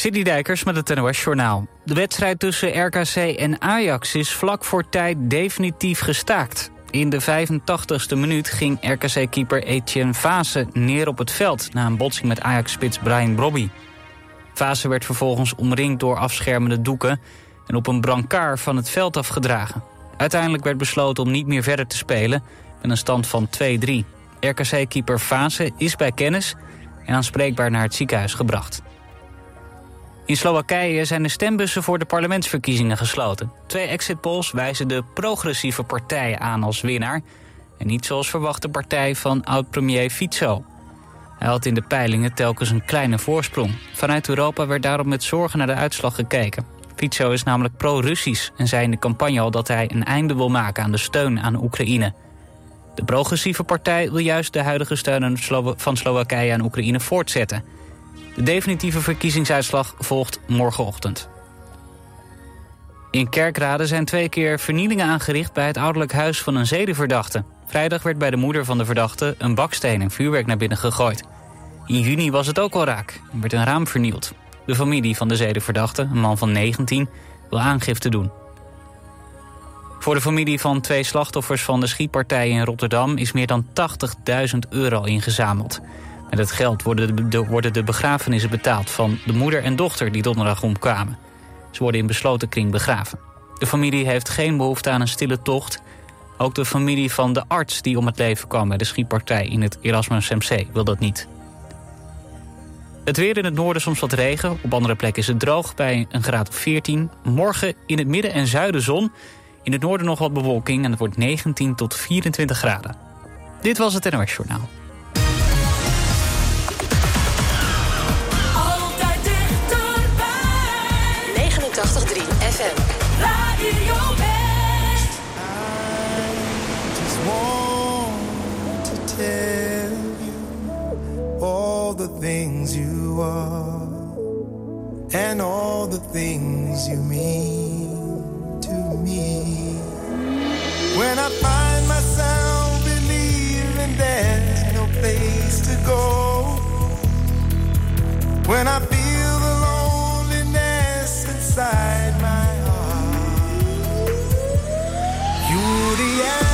City Dijkers met het NOS Journaal. De wedstrijd tussen RKC en Ajax is vlak voor tijd definitief gestaakt. In de 85ste minuut ging RKC-keeper Etienne Vase neer op het veld... na een botsing met Ajax-spits Brian Brobby. Vase werd vervolgens omringd door afschermende doeken... en op een brancard van het veld afgedragen. Uiteindelijk werd besloten om niet meer verder te spelen... met een stand van 2-3. RKC-keeper Vase is bij kennis en aanspreekbaar naar het ziekenhuis gebracht. In Slowakije zijn de stembussen voor de parlementsverkiezingen gesloten. Twee exit polls wijzen de progressieve partij aan als winnaar... en niet zoals verwacht de partij van oud-premier Fico. Hij had in de peilingen telkens een kleine voorsprong. Vanuit Europa werd daarom met zorgen naar de uitslag gekeken. Fico is namelijk pro-Russisch en zei in de campagne al dat hij een einde wil maken aan de steun aan Oekraïne. De progressieve partij wil juist de huidige steun van Slowakije aan Oekraïne voortzetten... De definitieve verkiezingsuitslag volgt morgenochtend. In Kerkrade zijn twee keer vernielingen aangericht bij het ouderlijk huis van een zedenverdachte. Vrijdag werd bij de moeder van de verdachte een baksteen en vuurwerk naar binnen gegooid. In juni was het ook al raak en werd een raam vernield. De familie van de zedenverdachte, een man van 19, wil aangifte doen. Voor de familie van twee slachtoffers van de schietpartij in Rotterdam... is meer dan 80.000 euro ingezameld. Met het geld worden de, worden de begrafenissen betaald van de moeder en dochter die donderdag omkwamen. Ze worden in besloten kring begraven. De familie heeft geen behoefte aan een stille tocht. Ook de familie van de arts die om het leven kwam bij de schietpartij in het Erasmus MC wil dat niet. Het weer in het noorden soms wat regen. Op andere plekken is het droog bij een graad of 14. Morgen in het midden en zuiden zon. In het noorden nog wat bewolking en het wordt 19 tot 24 graden. Dit was het NOS Journaal. FM. Radio West. I just want to tell you all the things you are and all the things you mean to me. When I find myself believing there's no place to go. When I feel the loneliness inside the end.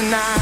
tonight.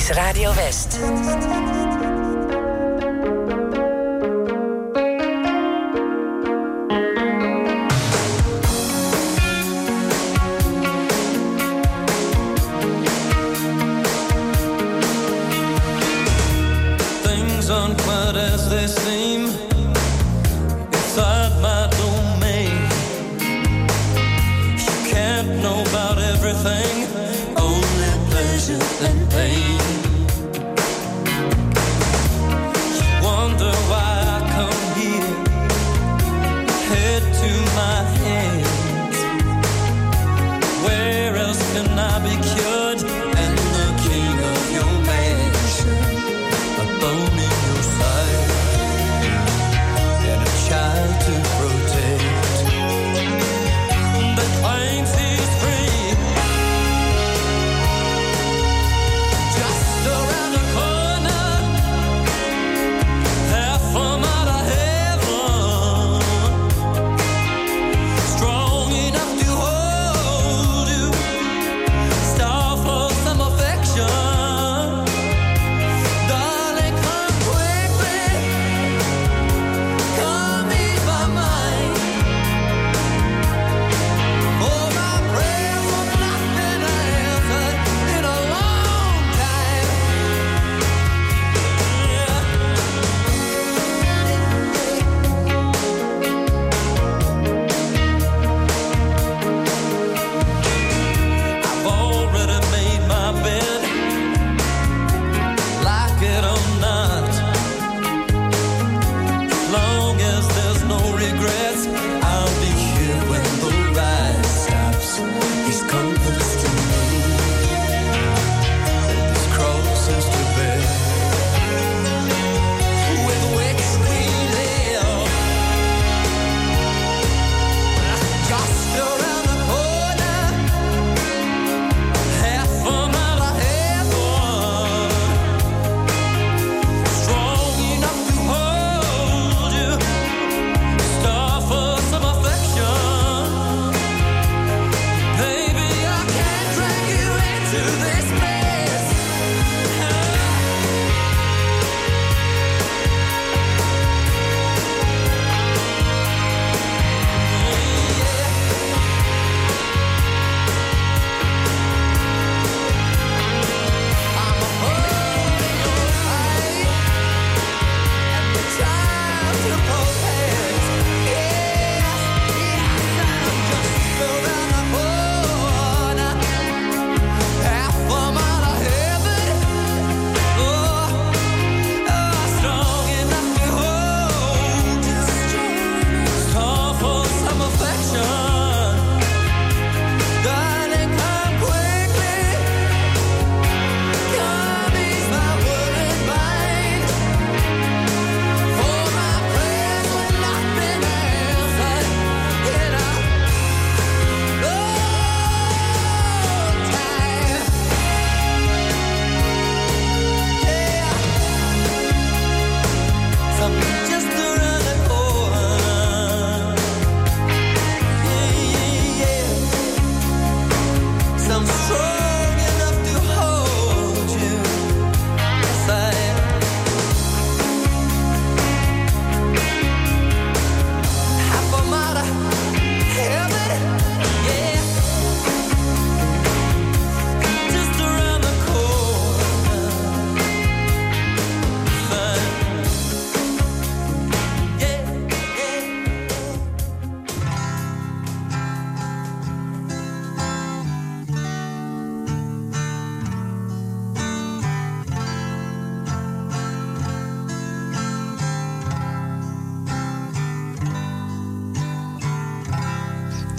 Is Radio West.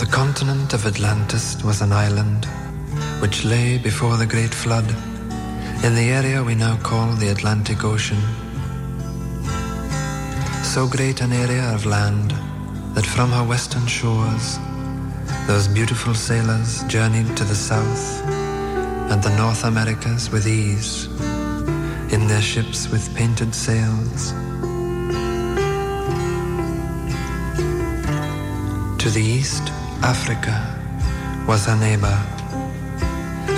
Continent of Atlantis was an island which lay before the great flood in the area we now call the Atlantic Ocean. So great an area of land that from her western shores those beautiful sailors journeyed to the south and the North Americas with ease in their ships with painted sails. To the east, Africa was her neighbor,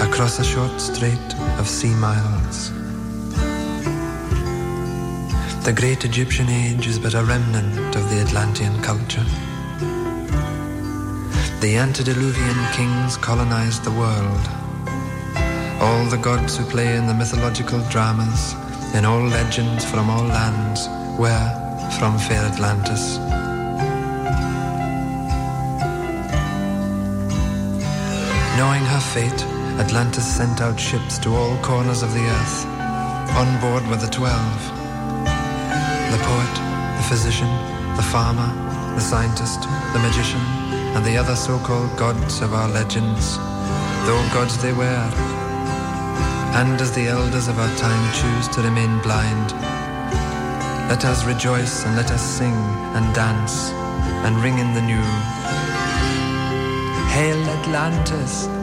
across a short strait of sea miles. The great Egyptian age is but a remnant of the Atlantean culture. The antediluvian kings colonized the world. All the gods who play in the mythological dramas, in all legends from all lands, were from fair Atlantis. Fate, Atlantis sent out ships to all corners of the earth. On board were the twelve. The poet, the physician, the farmer, the scientist, the magician, and the other so-called gods of our legends, though gods they were. And as the elders of our time choose to remain blind, let us rejoice and let us sing and dance and ring in the new. Hail Atlantis!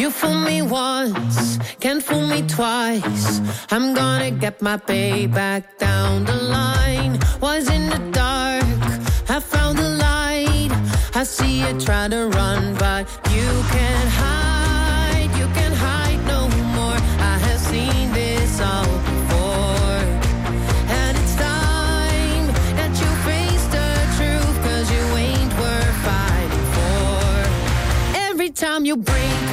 You fool me once, can't fool me twice. I'm gonna get my pay back down the line. Was in the dark, I found the light. I see you try to run, but you can't hide. You can't hide no more. I have seen this all. time you break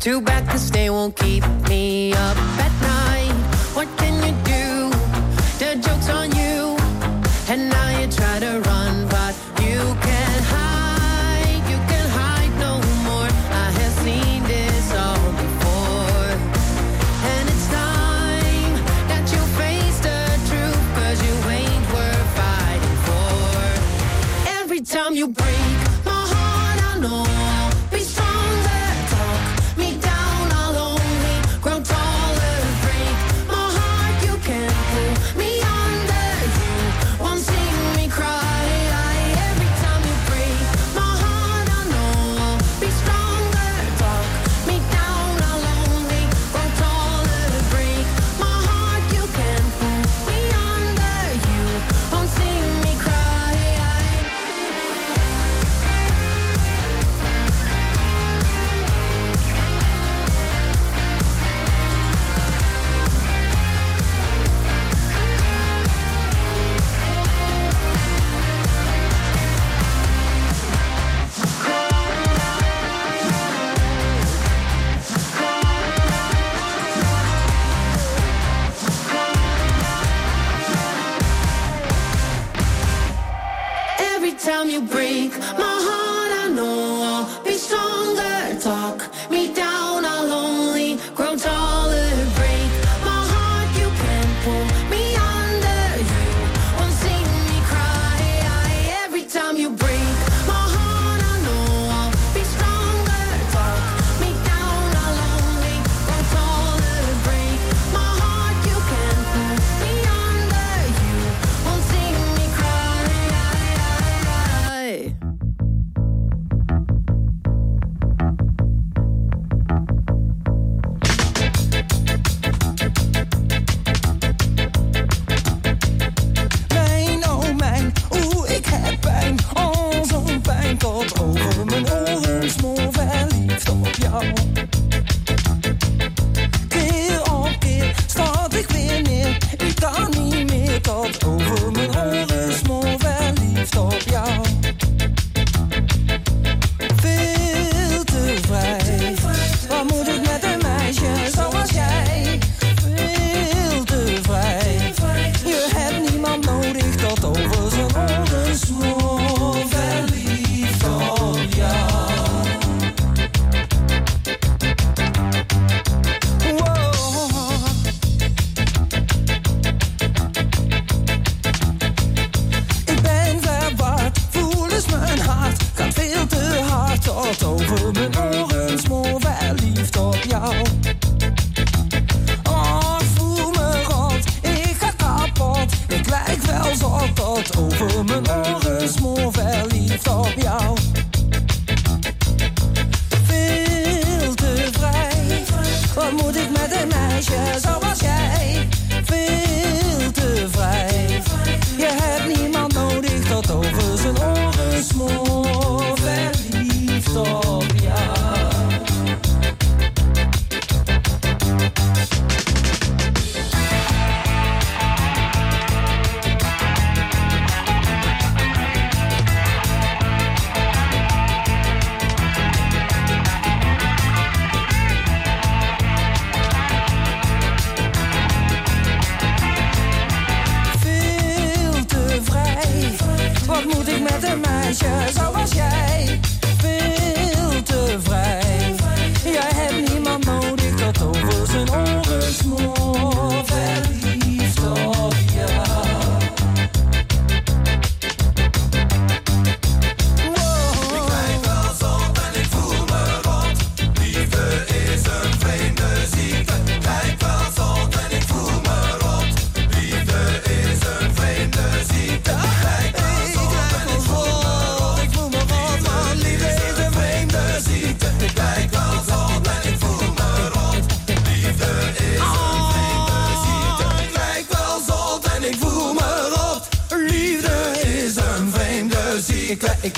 Too bad this day won't keep me up.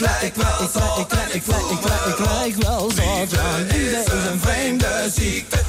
Ik lijk wel zo, ik lijk, ik lijk, ik lijk, ik lijk wel zo. Liefde is een vreemde ziekte.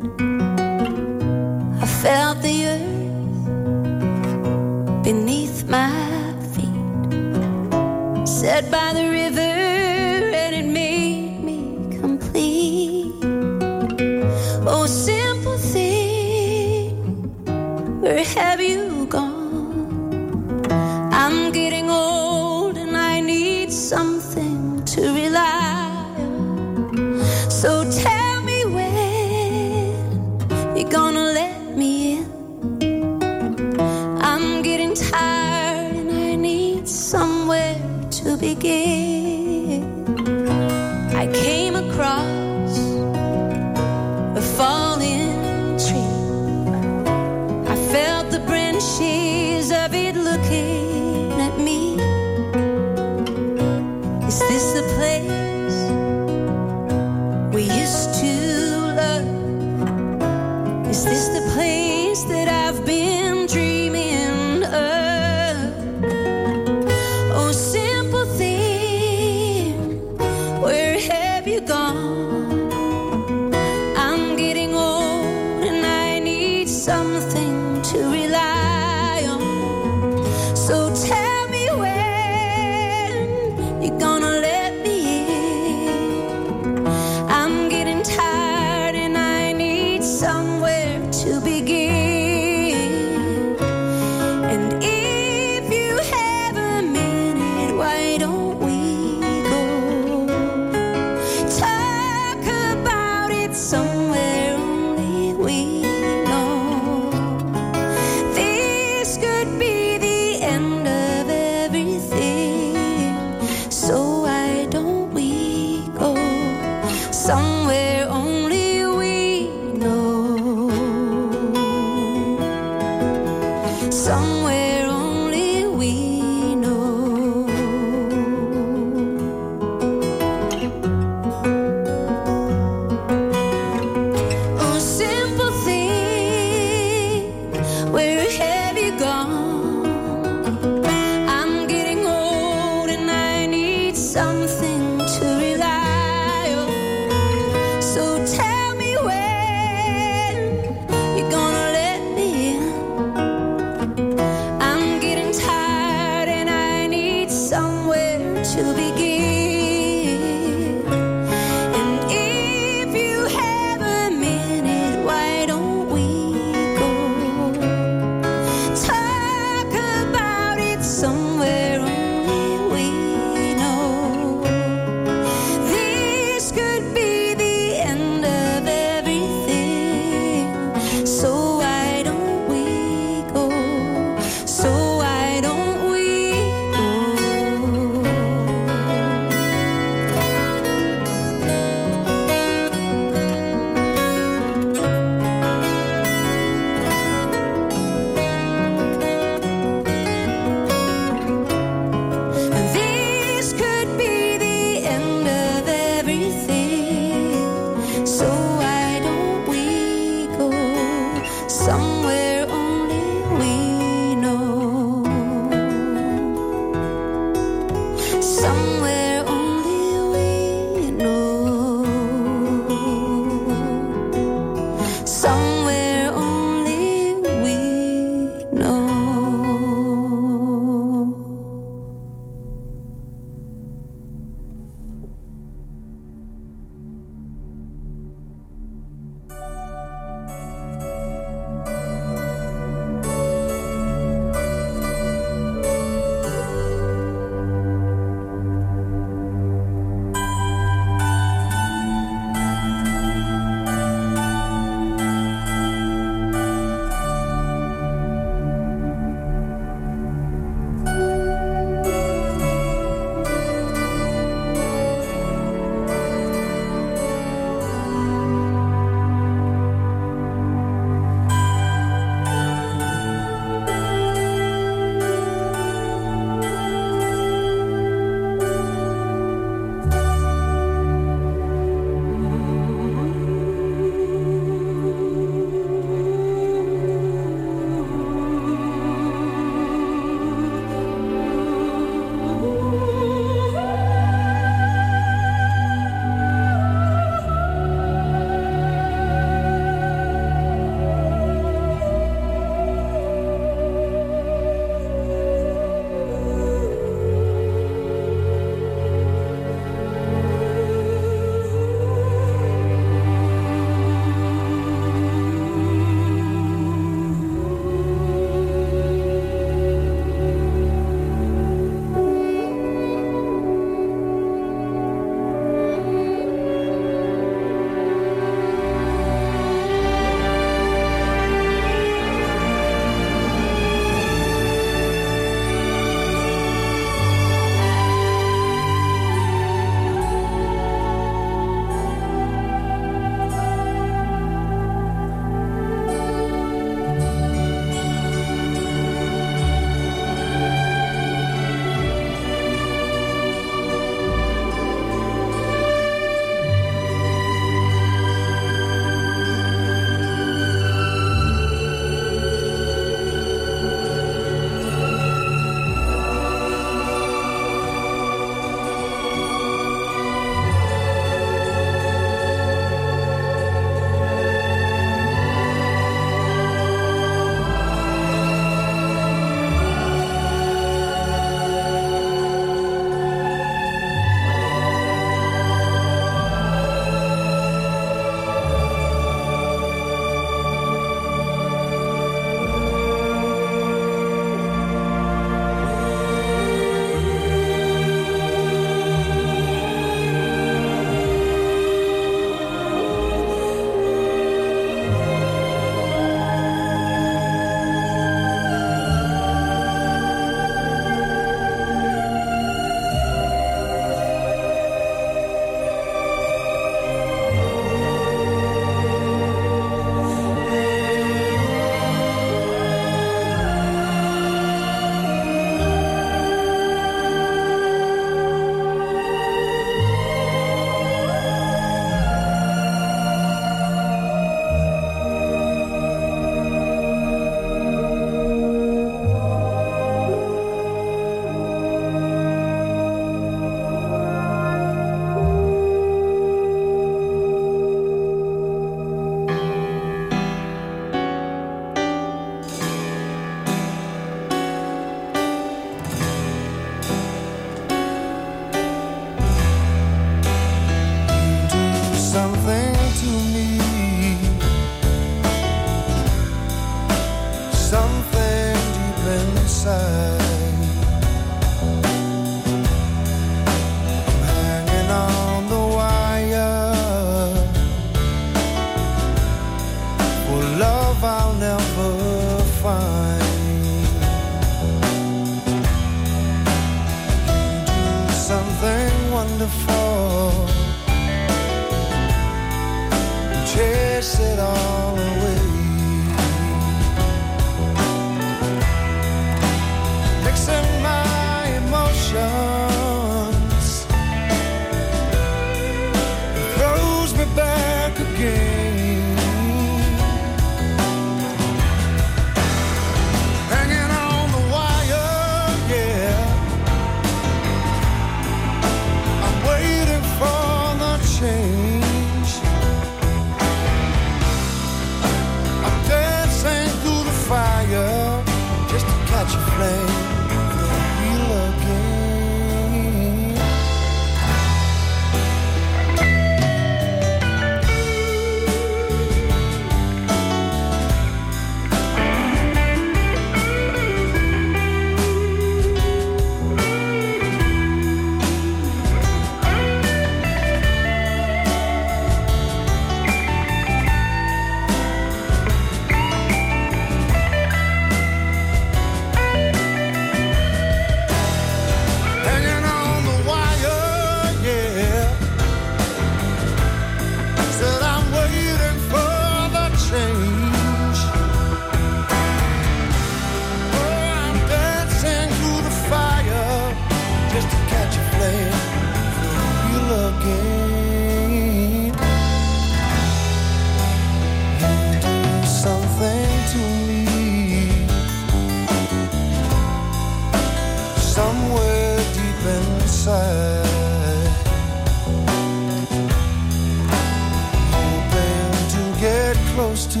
to.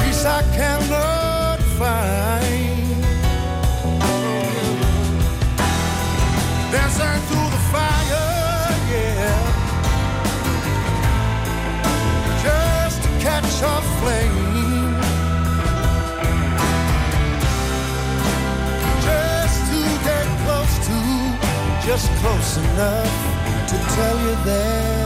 Peace I cannot find. Dancing through the fire, yeah. Just to catch a flame. Just to get close to, just close enough to tell you that.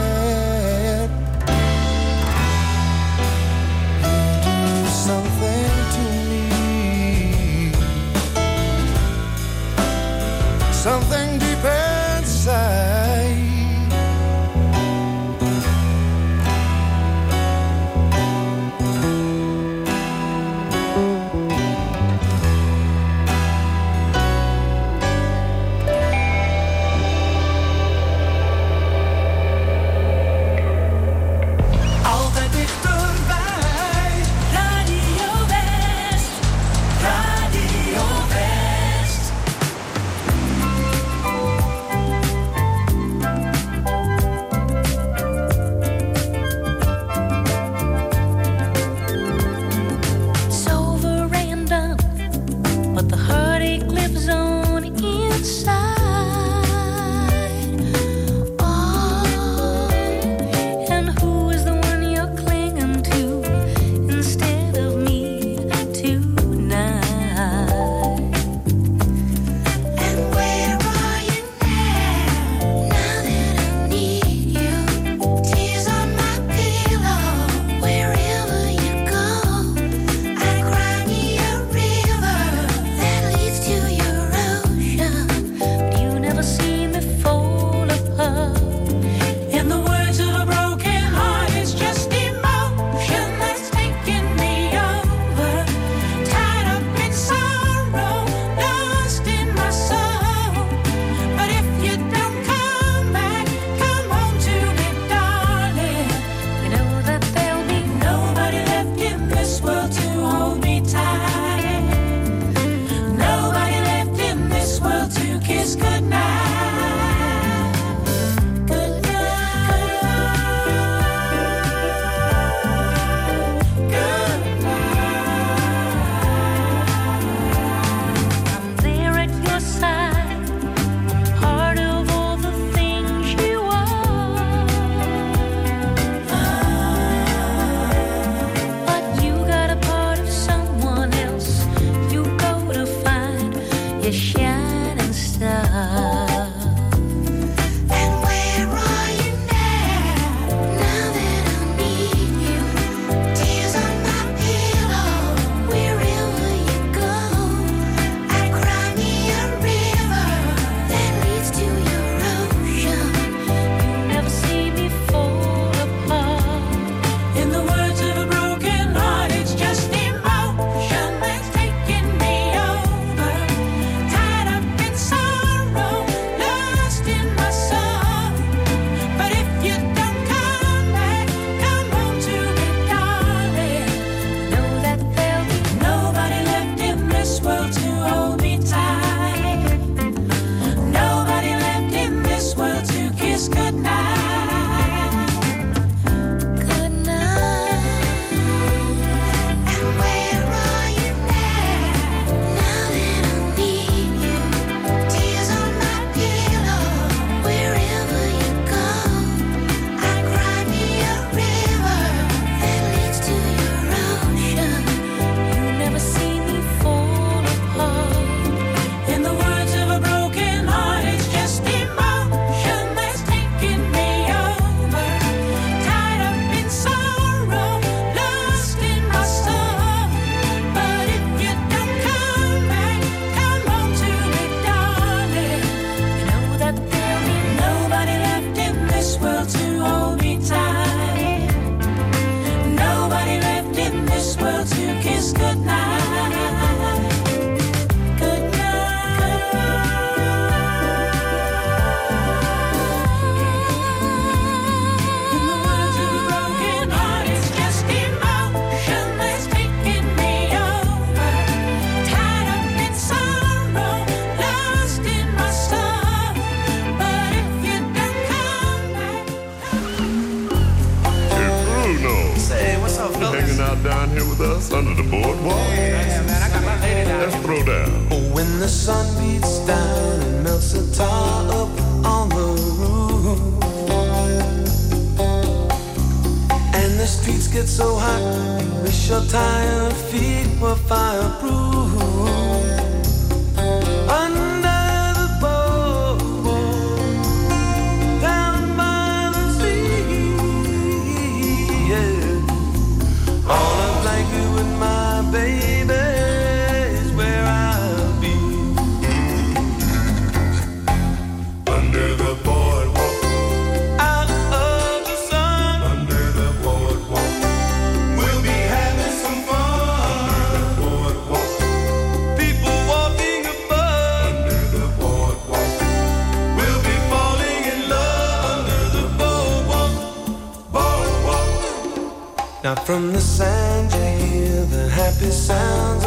Not from the sand you hear the happy sounds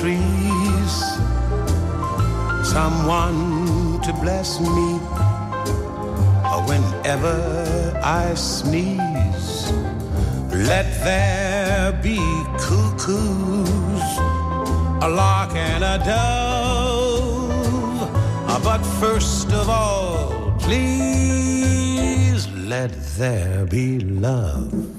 trees. Someone to bless me whenever I sneeze. Let there be cuckoos, a lark and a dove. Ah, but first of all, please let there be love.